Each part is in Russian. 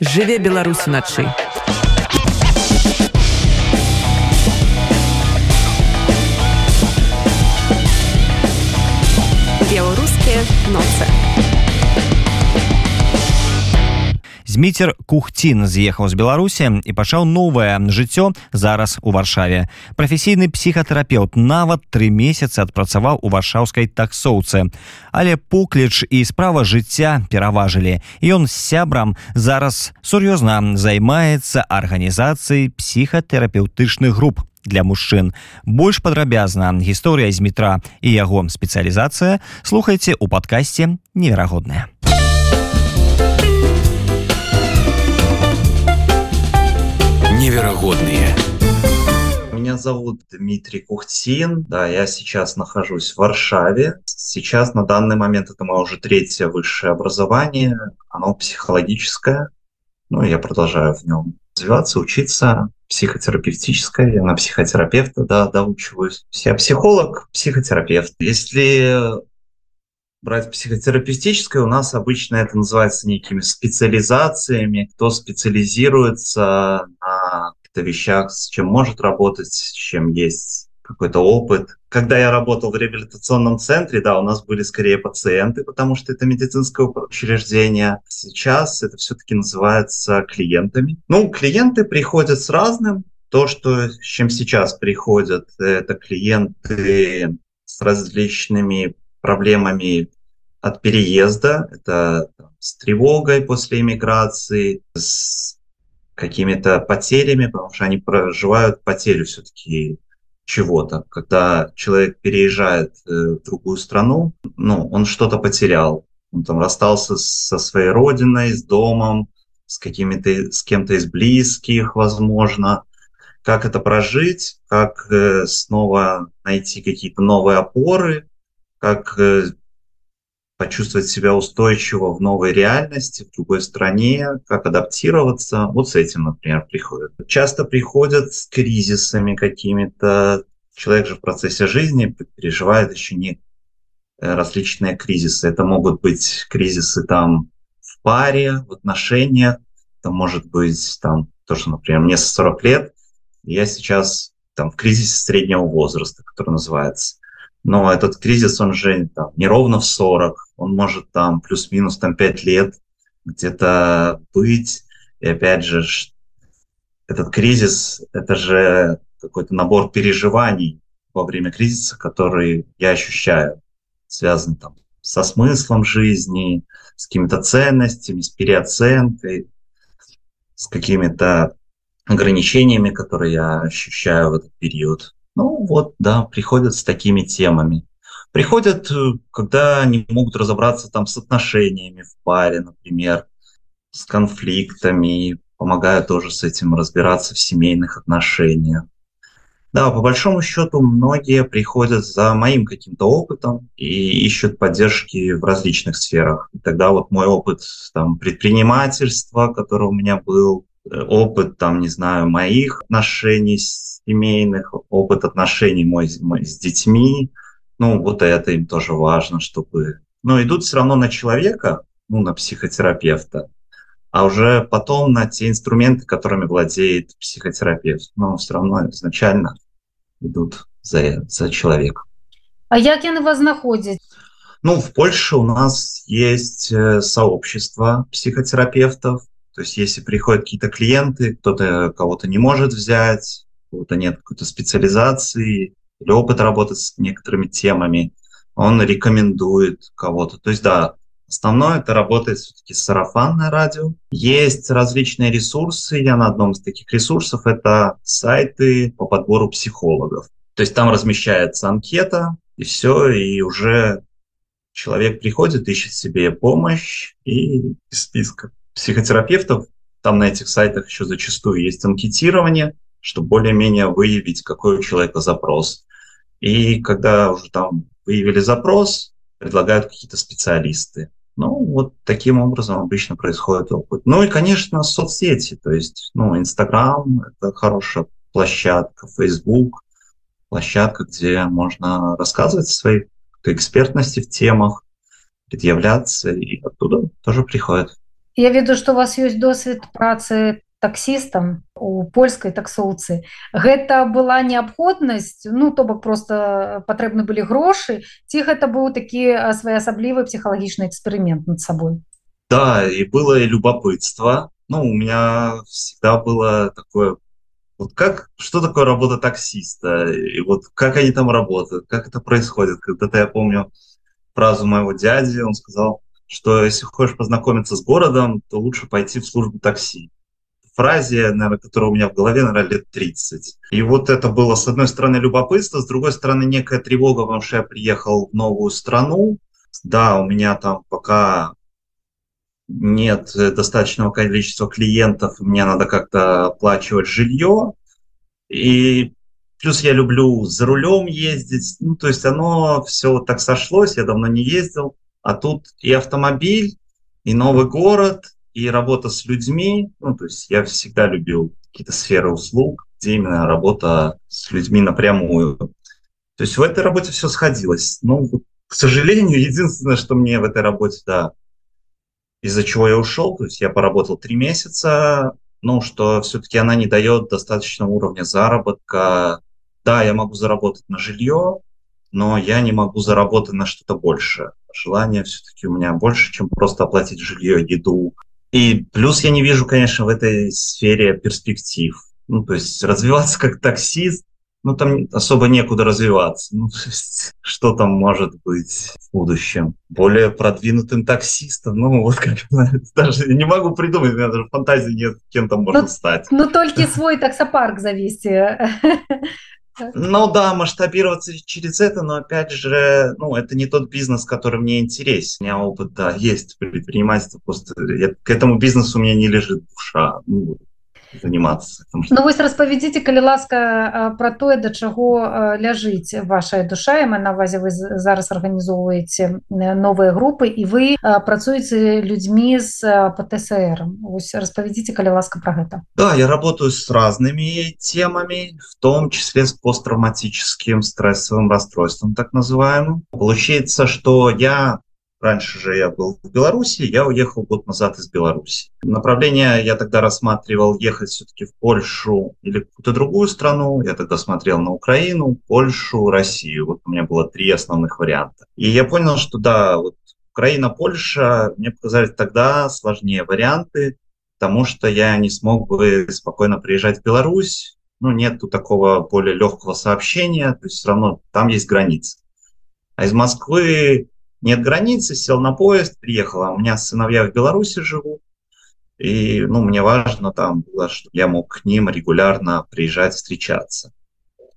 жыве Беларусь уначы. Беларускія ноцы. Зміцер кухцін з'ехаў з беларусі і пачаў новае жыццё зараз у варшаве. Прафесійны псіхатэрапеўт нават тры месяцы адпрацаваў у варшаўскай таксоўцы. Але покліч і справа жыцця пераважылі. Ён з сябрам зараз сур'ёзна займаецца арганізацыяй псіхатэрапеўтычных груп для мужчын. Больш падрабязна гісторыя з метра і яго спецыялізацыя слухайце у падкасці неверагодная невероятные. Меня зовут Дмитрий Кухтин. Да, я сейчас нахожусь в Варшаве. Сейчас на данный момент это мое уже третье высшее образование. Оно психологическое. Ну, я продолжаю в нем развиваться, учиться. Психотерапевтическое. Я на психотерапевта, да, доучиваюсь. Я психолог, психотерапевт. Если брать психотерапевтическое, у нас обычно это называется некими специализациями. Кто специализируется на каких-то вещах, с чем может работать, с чем есть какой-то опыт. Когда я работал в реабилитационном центре, да, у нас были скорее пациенты, потому что это медицинское учреждение. Сейчас это все-таки называется клиентами. Ну, клиенты приходят с разным. То, что, с чем сейчас приходят, это клиенты с различными проблемами от переезда, это с тревогой после иммиграции, с какими-то потерями, потому что они проживают потерю все-таки чего-то. Когда человек переезжает э, в другую страну, ну, он что-то потерял. Он там расстался со своей родиной, с домом, с какими-то, с кем-то из близких, возможно. Как это прожить, как э, снова найти какие-то новые опоры, как э, почувствовать себя устойчиво в новой реальности, в другой стране, как адаптироваться. Вот с этим, например, приходят. Часто приходят с кризисами какими-то. Человек же в процессе жизни переживает еще не э, различные кризисы. Это могут быть кризисы там в паре, в отношениях. Это может быть там то, что, например, мне 40 лет, я сейчас там в кризисе среднего возраста, который называется но этот кризис, он же там, не ровно в 40, он может там плюс-минус там 5 лет где-то быть. И опять же, этот кризис, это же какой-то набор переживаний во время кризиса, который я ощущаю, связан там со смыслом жизни, с какими-то ценностями, с переоценкой, с какими-то ограничениями, которые я ощущаю в этот период. Ну вот, да, приходят с такими темами. Приходят, э, когда не могут разобраться там с отношениями в паре, например, с конфликтами, помогают тоже с этим разбираться в семейных отношениях. Да, по большому счету, многие приходят за моим каким-то опытом и ищут поддержки в различных сферах. И тогда вот мой опыт там, предпринимательства, который у меня был, опыт, там, не знаю, моих отношений семейных, опыт отношений мой, мой с детьми. Ну, вот это им тоже важно, чтобы... Но идут все равно на человека, ну, на психотерапевта, а уже потом на те инструменты, которыми владеет психотерапевт. Но все равно изначально идут за, за человеком. А як яны вас знаходзяць? Ну, в Польше у нас есть э, сообщество психотерапевтов. То есть, если приходят какие-то клиенты, кто-то кого-то не может взять, какого-то нет какой-то специализации или опыта работы с некоторыми темами, он рекомендует кого-то. То есть, да, основное это работает все-таки сарафанное радио. Есть различные ресурсы. Я на одном из таких ресурсов это сайты по подбору психологов. То есть там размещается анкета, и все, и уже человек приходит, ищет себе помощь, и из списка психотерапевтов, там на этих сайтах еще зачастую есть анкетирование, чтобы более-менее выявить, какой у человека запрос. И когда уже там выявили запрос, предлагают какие-то специалисты. Ну, вот таким образом обычно происходит опыт. Ну и, конечно, соцсети, то есть, ну, Инстаграм – это хорошая площадка, Фейсбук – площадка, где можно рассказывать о своей экспертности в темах, предъявляться, и оттуда тоже приходят. Я веду что у вас есть досвед працы таксістам у польскай таксоўцы гэта была неабходнасць ну то бок просто патрэбны былі грошы ці гэта быў такі своеасаблівы псіхалагічны эксперимент над собой да и было и любопытство ну у меня всегда было такое вот как что такое работа таксиста и вот как они там работают как это происходит. Когда-то я помню фразу моего дяди он сказал что если хочешь познакомиться с городом то лучше пойти в службу такси фразе, наверное, которая у меня в голове, наверное, лет 30. И вот это было, с одной стороны, любопытство, с другой стороны, некая тревога, потому что я приехал в новую страну. Да, у меня там пока нет достаточного количества клиентов, мне надо как-то оплачивать жилье. И плюс я люблю за рулем ездить. Ну, то есть оно все так сошлось, я давно не ездил. А тут и автомобиль, и новый город – и работа с людьми, ну, то есть я всегда любил какие-то сферы услуг, где именно работа с людьми напрямую. То есть в этой работе все сходилось. Ну, к сожалению, единственное, что мне в этой работе, да, из-за чего я ушел, то есть я поработал три месяца, ну, что все-таки она не дает достаточного уровня заработка. Да, я могу заработать на жилье, но я не могу заработать на что-то больше. Желание все-таки у меня больше, чем просто оплатить жилье, еду, и плюс я не вижу, конечно, в этой сфере перспектив. Ну, то есть развиваться как таксист, ну, там особо некуда развиваться. Ну, что там может быть в будущем? Более продвинутым таксистом, ну, вот как даже не могу придумать, у меня даже фантазии нет, кем там можно ну, стать. Ну, только свой таксопарк завести. Ну да, масштабироваться через это, но опять же, ну, это не тот бизнес, который мне интересен. У меня опыт, да, есть предпринимательство, просто я, к этому бизнесу у меня не лежит душа. Ну, заниматься что... Ну вось распавядзіце калі ласка про тое да чаго ляжыць ваша душа мы на увазе вы зараз арганізоўваеце новыя групы і вы працуеце людзьмі з птср ось распавядзіце калі ласка про гэта да я работаю с разными темами в том числе с посттравматическим стрессовым расстройством так называемым получается что я Раньше же я был в Беларуси, я уехал год назад из Беларуси. Направление я тогда рассматривал ехать все-таки в Польшу или какую-то другую страну. Я тогда смотрел на Украину, Польшу, Россию. Вот у меня было три основных варианта. И я понял, что да, вот Украина, Польша мне показались тогда сложнее варианты, потому что я не смог бы спокойно приезжать в Беларусь. Ну, нету такого более легкого сообщения, то есть все равно там есть границы. А из Москвы нет границы, сел на поезд, приехал. А у меня сыновья в Беларуси живут. И ну, мне важно там было, чтобы я мог к ним регулярно приезжать, встречаться.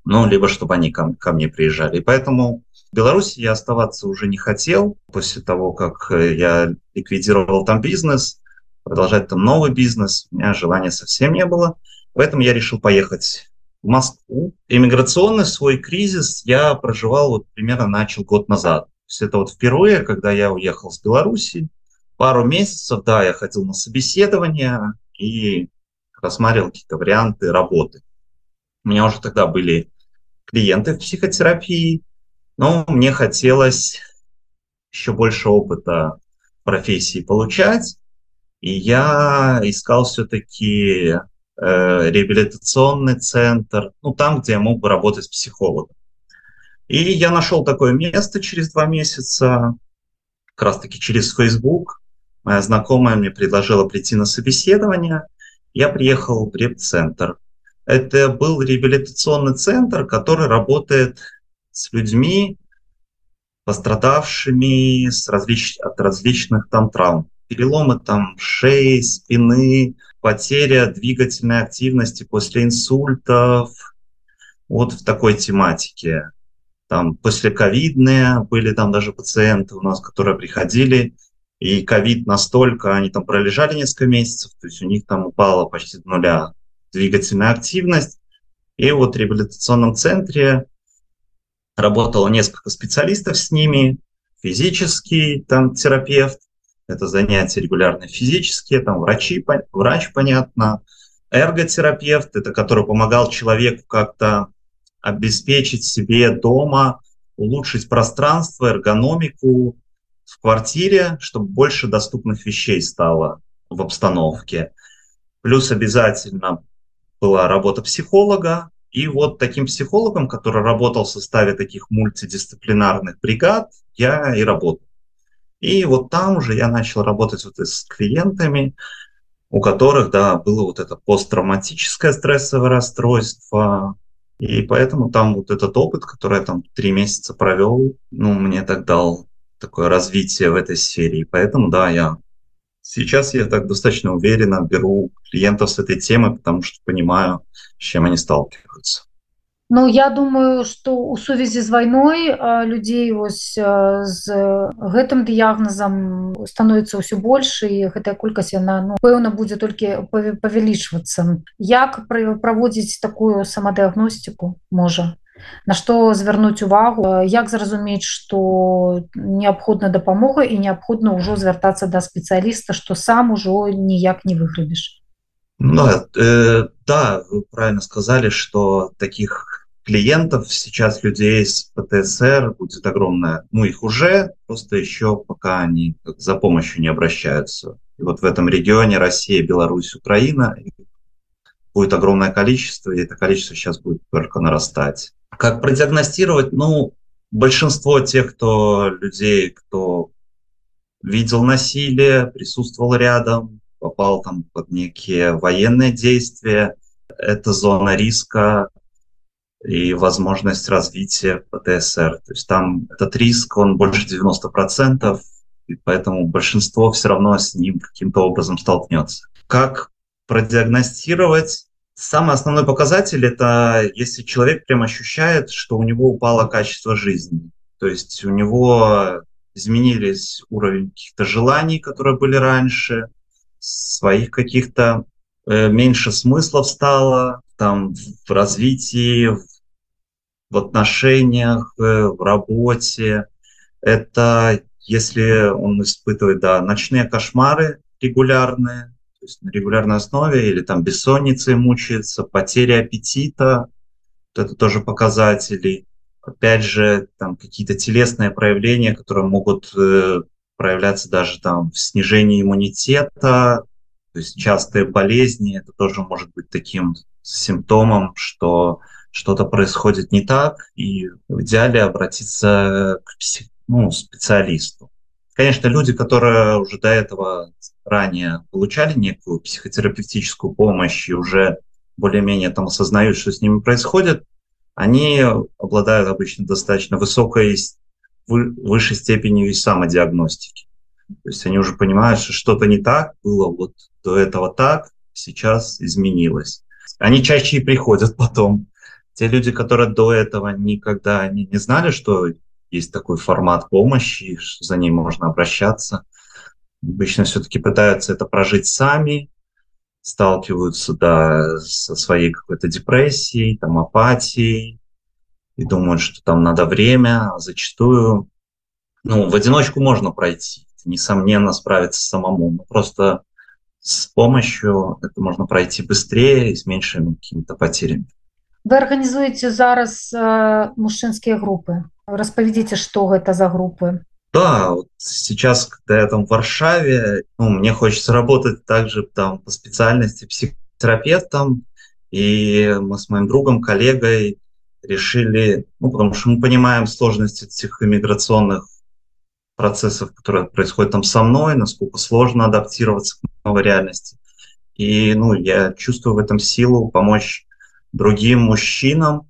Ну, либо чтобы они ко, ко мне приезжали. И поэтому в Беларуси я оставаться уже не хотел. После того, как э, я ликвидировал там бизнес, продолжать там новый бизнес, у меня желания совсем не было. Поэтому я решил поехать в Москву. Иммиграционный свой кризис я проживал вот примерно начал год назад есть это вот впервые, когда я уехал с Беларуси, пару месяцев, да, я ходил на собеседование и рассматривал какие-то варианты работы. У меня уже тогда были клиенты в психотерапии, но мне хотелось еще больше опыта профессии получать, и я искал все-таки э, реабилитационный центр, ну, там, где я мог бы работать психологом. И я нашел такое место через два месяца, как раз таки через Facebook. Моя знакомая мне предложила прийти на собеседование. Я приехал в реп-центр. Это был реабилитационный центр, который работает с людьми, пострадавшими с различ... от различных там травм. Переломы там шеи, спины, потеря двигательной активности после инсультов. Вот в такой тематике там послековидные, были там даже пациенты у нас, которые приходили, и ковид настолько, они там пролежали несколько месяцев, то есть у них там упала почти до нуля двигательная активность. И вот в реабилитационном центре работало несколько специалистов с ними, физический там терапевт, это занятия регулярно физические, там врачи, врач, понятно, эрготерапевт, это который помогал человеку как-то обеспечить себе дома, улучшить пространство, эргономику в квартире, чтобы больше доступных вещей стало. в обстановке. Плюс обязательно была работа психолога. И вот таким психологом, который работал в составе таких мультидисциплинарных бригад, я и работал. И вот там уже я начал работать вот с клиентами, у которых, да, было вот это посттравматическое стрессовое расстройство. И поэтому там вот этот опыт, который я там три месяца провел, ну, мне так дал такое развитие в этой сфере. И поэтому, да, я сейчас я так достаточно уверенно беру клиентов с этой темы, потому что понимаю, с чем они сталкиваются. Ну я думаю что у сувязі з вайной людзей вось з гэтым дыягназам становіцца ўсё больш і гэтая колькасць яна ну, пэўна будзе толькі павялічвацца. Як праводзіць такую самадыагностику можа? На што звярнуць увагу? Як зразумець што неабходна дапамога і неабходна ўжо звяртацца да спецыяліста што сам ужо ніяк не выглядзіш? Ну, э, да вы правильно сказали что таких клиентов сейчас людей с ПТСР будет огромное. Ну, их уже, просто еще пока они за помощью не обращаются. И вот в этом регионе Россия, Беларусь, Украина будет огромное количество, и это количество сейчас будет только нарастать. Как продиагностировать? Ну, большинство тех, кто людей, кто видел насилие, присутствовал рядом, попал там под некие военные действия, это зона риска и возможность развития ПТСР. То есть там этот риск, он больше 90%, и поэтому большинство все равно с ним каким-то образом столкнется. Как продиагностировать? Самый основной показатель – это если человек прям ощущает, что у него упало качество жизни. То есть у него изменились уровень каких-то желаний, которые были раньше, своих каких-то э, меньше смыслов стало там в развитии, в отношениях, э, в работе. Это если он испытывает да, ночные кошмары регулярные, то есть на регулярной основе, или там бессонницей мучается, потеря аппетита, вот это тоже показатели. Опять же, там какие-то телесные проявления, которые могут э, проявляться даже там в снижении иммунитета, то есть частые болезни, это тоже может быть таким симптомом, что что-то происходит не так, и в идеале обратиться к псих... ну, специалисту. Конечно, люди, которые уже до этого ранее получали некую психотерапевтическую помощь и уже более-менее там осознают, что с ними происходит, они обладают обычно достаточно высокой, высшей степенью и самодиагностики. То есть они уже понимают, что что-то не так, было вот до этого так, сейчас изменилось. Они чаще и приходят потом те люди, которые до этого никогда не, не знали, что есть такой формат помощи, за ним можно обращаться, обычно все-таки пытаются это прожить сами, сталкиваются да, со своей какой-то депрессией, там, апатией, и думают, что там надо время, а зачастую ну, в одиночку можно пройти, несомненно, справиться самому, но просто с помощью это можно пройти быстрее и с меньшими какими-то потерями. вы арганізуеце зараз э, мужчынскія групы распавядзіце что гэта за группы да вот сейчас когда я там в варшаве ну, мне хочется работать также там по специальности психотерапевтом и мы с моим другом коллегой решили ну, потому что мы понимаем сложности этих иммиграционных процессов которые происходят там со мной насколько сложно адаптироваться к новой реальности и ну я чувствую в этом силу помочь другим мужчинам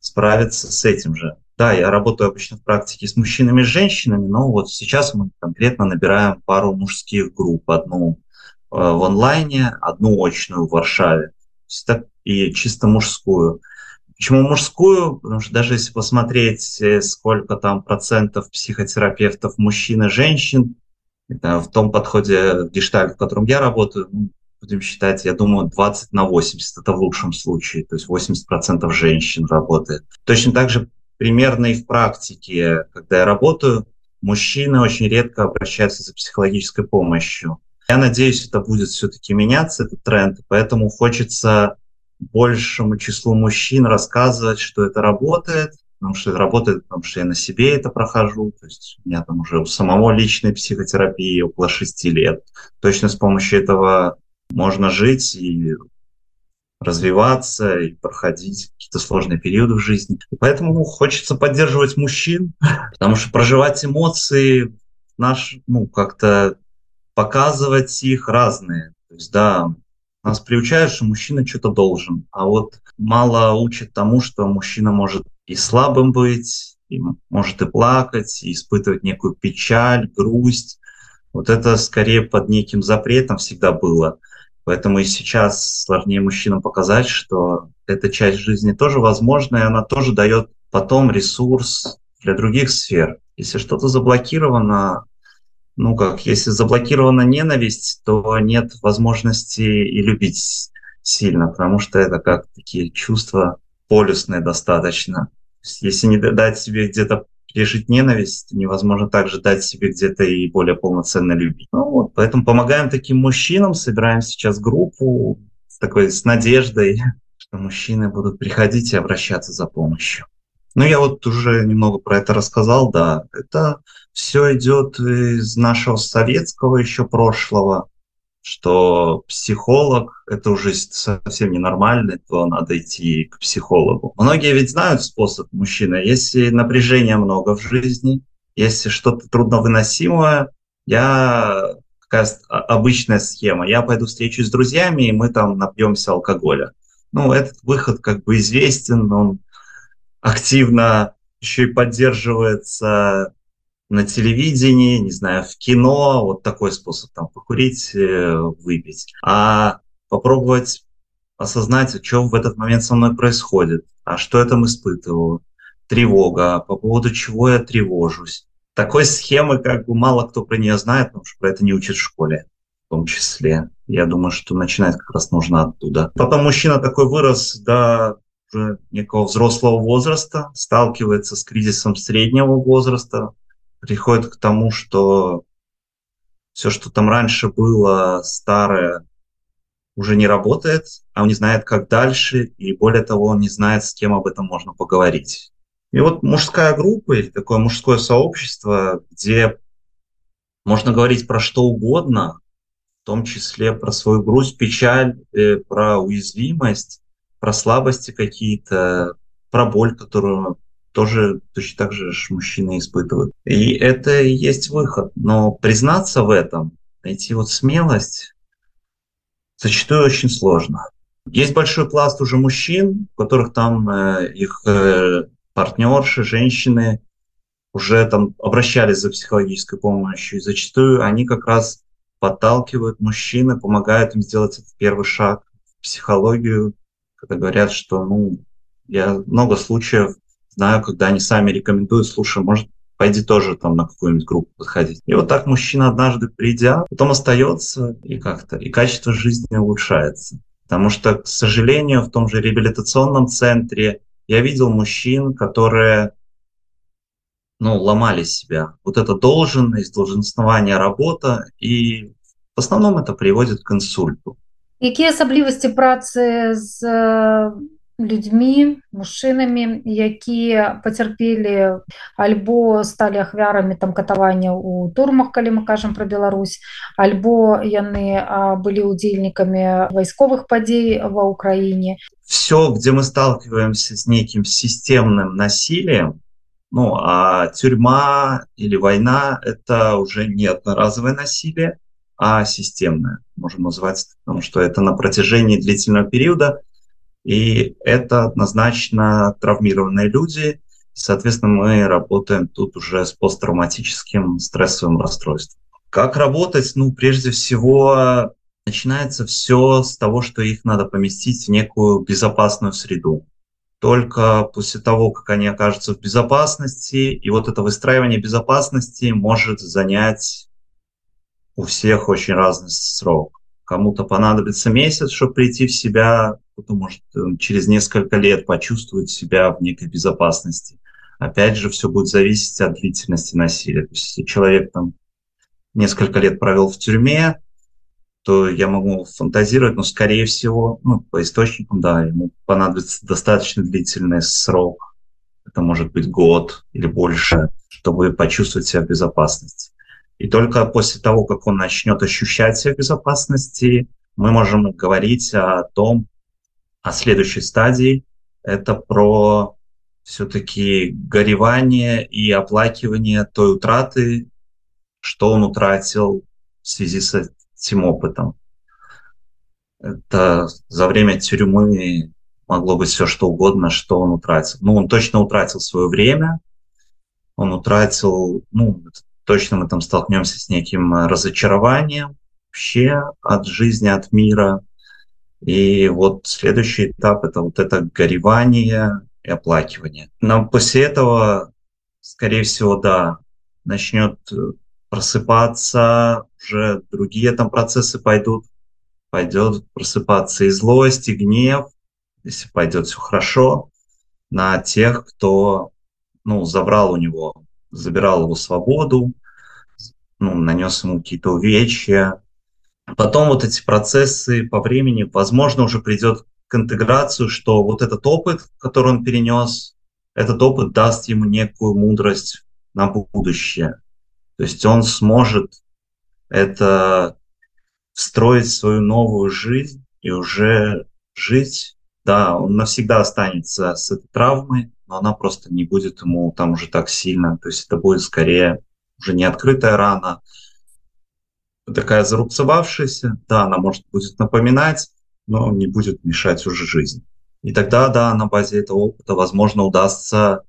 справиться с этим же. Да, я работаю обычно в практике с мужчинами и женщинами, но вот сейчас мы конкретно набираем пару мужских групп. Одну э, в онлайне, одну очную в Варшаве. И чисто мужскую. Почему мужскую? Потому что даже если посмотреть, э, сколько там процентов психотерапевтов мужчин и женщин, в том подходе в гештальт, в котором я работаю, ну, будем считать, я думаю, 20 на 80, это в лучшем случае, то есть 80% женщин работает. Точно так же примерно и в практике, когда я работаю, мужчины очень редко обращаются за психологической помощью. Я надеюсь, это будет все-таки меняться, этот тренд, поэтому хочется большему числу мужчин рассказывать, что это работает, потому что это работает, потому что я на себе это прохожу. То есть у меня там уже у самого личной психотерапии около шести лет. Точно с помощью этого можно жить и развиваться и проходить какие-то сложные периоды в жизни. И поэтому хочется поддерживать мужчин, потому что проживать эмоции наш, ну, как-то показывать их разные. То есть, да, нас приучают, что мужчина что-то должен, а вот мало учат тому, что мужчина может и слабым быть, и может и плакать, и испытывать некую печаль, грусть. Вот это скорее под неким запретом всегда было. Поэтому и сейчас сложнее мужчинам показать, что эта часть жизни тоже возможна, и она тоже дает потом ресурс для других сфер. Если что-то заблокировано, ну как, если заблокирована ненависть, то нет возможности и любить сильно, потому что это как такие чувства полюсные достаточно. Если не дать себе где-то пережить ненависть, невозможно также дать себе где-то и более полноценно любить. Ну вот, поэтому помогаем таким мужчинам, собираем сейчас группу с такой, с надеждой, что мужчины будут приходить и обращаться за помощью. Ну, я вот уже немного про это рассказал, да. Это все идет из нашего советского еще прошлого, что психолог – это уже совсем ненормально, то надо идти к психологу. Многие ведь знают способ мужчины. Если напряжения много в жизни, если что-то трудновыносимое, я какая обычная схема. Я пойду встречусь с друзьями, и мы там напьемся алкоголя. Ну, этот выход как бы известен, он активно еще и поддерживается на телевидении, не знаю, в кино, вот такой способ там покурить, э, выпить. А попробовать осознать, что в этот момент со мной происходит, а что я там испытываю, тревога, по поводу чего я тревожусь. Такой схемы как бы мало кто про нее знает, потому что про это не учат в школе в том числе. Я думаю, что начинать как раз нужно оттуда. Потом мужчина такой вырос до уже некого взрослого возраста, сталкивается с кризисом среднего возраста, приходит к тому, что все, что там раньше было старое, уже не работает, а он не знает, как дальше, и более того, он не знает, с кем об этом можно поговорить. И вот мужская группа или такое мужское сообщество, где можно говорить про что угодно, в том числе про свою грусть, печаль, э, про уязвимость, про слабости какие-то, про боль, которую тоже точно так же мужчины испытывают. И это и есть выход. Но признаться в этом, найти вот смелость, зачастую очень сложно. Есть большой пласт уже мужчин, у которых там э, их э, партнерши, женщины уже там обращались за психологической помощью. И зачастую они как раз подталкивают мужчины, помогают им сделать этот первый шаг в психологию, когда говорят, что ну, я много случаев знаю, когда они сами рекомендуют, слушай, может, пойди тоже там на какую-нибудь группу подходить. И вот так мужчина однажды придя, потом остается и как-то, и качество жизни улучшается. Потому что, к сожалению, в том же реабилитационном центре я видел мужчин, которые ну, ломали себя. Вот это долженность, долженствование работа, и в основном это приводит к инсульту. Какие особливости працы с людьми мужчынамі якія пацярпелі альбо сталі ахвярамі там катавання у турмах калі мы кажам про Беларусь альбо яны былі удзельнікамі вайсковых падзей ва ўкраіне. Все где мы сталкиваемся с неким системным насилием ну а тюрьма или война это уже не одноразовое насилие а системное можем назвать потому что это на протяжении длительного периода и это однозначно травмированные люди. Соответственно, мы работаем тут уже с посттравматическим стрессовым расстройством. Как работать? Ну, прежде всего, начинается все с того, что их надо поместить в некую безопасную среду. Только после того, как они окажутся в безопасности, и вот это выстраивание безопасности может занять у всех очень разный срок. Кому-то понадобится месяц, чтобы прийти в себя, кто-то может э, через несколько лет почувствовать себя в некой безопасности. Опять же, все будет зависеть от длительности насилия. То есть, если человек там несколько лет провел в тюрьме, то я могу фантазировать, но, скорее всего, ну, по источникам, да, ему понадобится достаточно длительный срок это может быть год или больше, чтобы почувствовать себя в безопасности. И только после того, как он начнет ощущать себя в безопасности, мы можем говорить о том, о следующей стадии. Это про все-таки горевание и оплакивание той утраты, что он утратил в связи с этим опытом. Это за время тюрьмы могло быть все что угодно, что он утратил. Ну, он точно утратил свое время, он утратил, ну, точно мы там столкнемся с неким разочарованием вообще от жизни, от мира. И вот следующий этап – это вот это горевание и оплакивание. Но после этого, скорее всего, да, начнет просыпаться, уже другие там процессы пойдут, пойдет просыпаться и злость, и гнев, если пойдет все хорошо, на тех, кто ну, забрал у него, забирал его свободу, ну, нанес ему какие-то увечья. Потом вот эти процессы по времени, возможно, уже придет к интеграцию, что вот этот опыт, который он перенес, этот опыт даст ему некую мудрость на будущее. То есть он сможет это встроить в свою новую жизнь и уже жить. Да, он навсегда останется с этой травмой, но она просто не будет ему там уже так сильно. То есть это будет скорее уже не открытая рана, такая зарубцевавшаяся. Да, она может будет напоминать, но не будет мешать уже жизнь. И тогда, да, на базе этого опыта, возможно, удастся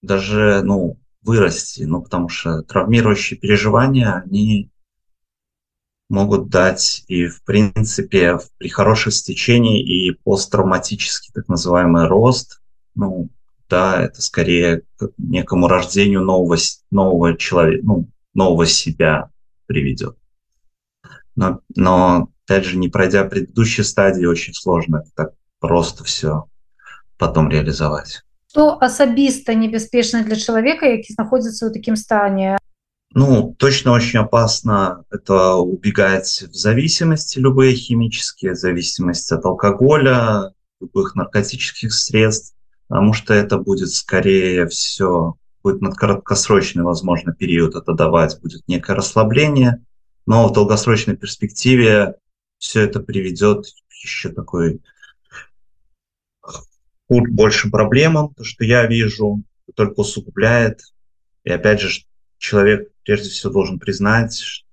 даже, ну, вырасти, ну, потому что травмирующие переживания, они могут дать и, в принципе, при хорошем стечении и посттравматический так называемый рост, ну, да, это скорее к некому рождению нового, нового человека, ну, нового себя приведет. Но, но, опять же, не пройдя предыдущие стадии, очень сложно так просто все потом реализовать. Что асабіста небяспечна для человека, які знаходзіцца ў такім стане ну, точно очень опасно это убегать в зависимости, любые химические зависимости от алкоголя, любых наркотических средств, потому что это будет скорее все, будет на краткосрочный, возможно, период это давать, будет некое расслабление, но в долгосрочной перспективе все это приведет еще такой больше проблемам, то, что я вижу, только усугубляет. И опять же, человек прежде всего должен признать,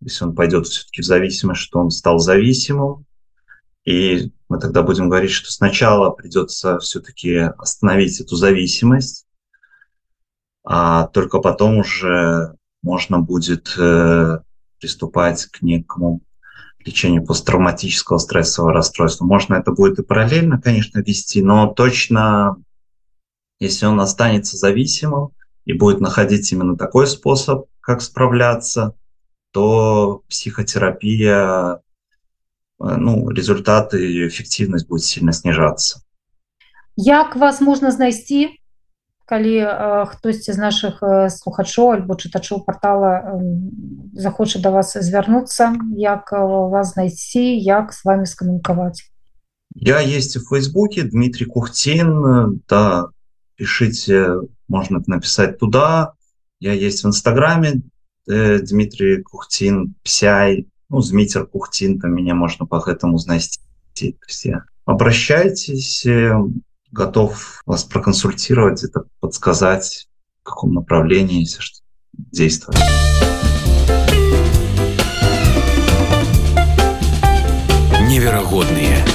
если он пойдет все-таки в зависимость, что он стал зависимым. И мы тогда будем говорить, что сначала придется все-таки остановить эту зависимость, а только потом уже можно будет э, приступать к некому лечению посттравматического стрессового расстройства. Можно это будет и параллельно, конечно, вести, но точно, если он останется зависимым и будет находить именно такой способ, как справляться, то психотерапия, ну, результаты и эффективность будет сильно снижаться. Як вас можна знайсці калі э, хтосьці з наших э, слухачоў альбо чытачоў портала э, захоча до вас звярнуцца? Як э, вас знайсці? Як с вами скамунікаваць я есть в фейсбуке дмитрий кухтин. Да пишите можно написать туда. Я есть в инстаграме э, дмитрий кухтин псяй ну змитер кухтин там меня можно по этому знайсці все обращайтесь э, готов вас проконсультировать, это подсказать, в каком направлении, действовать. Невероятные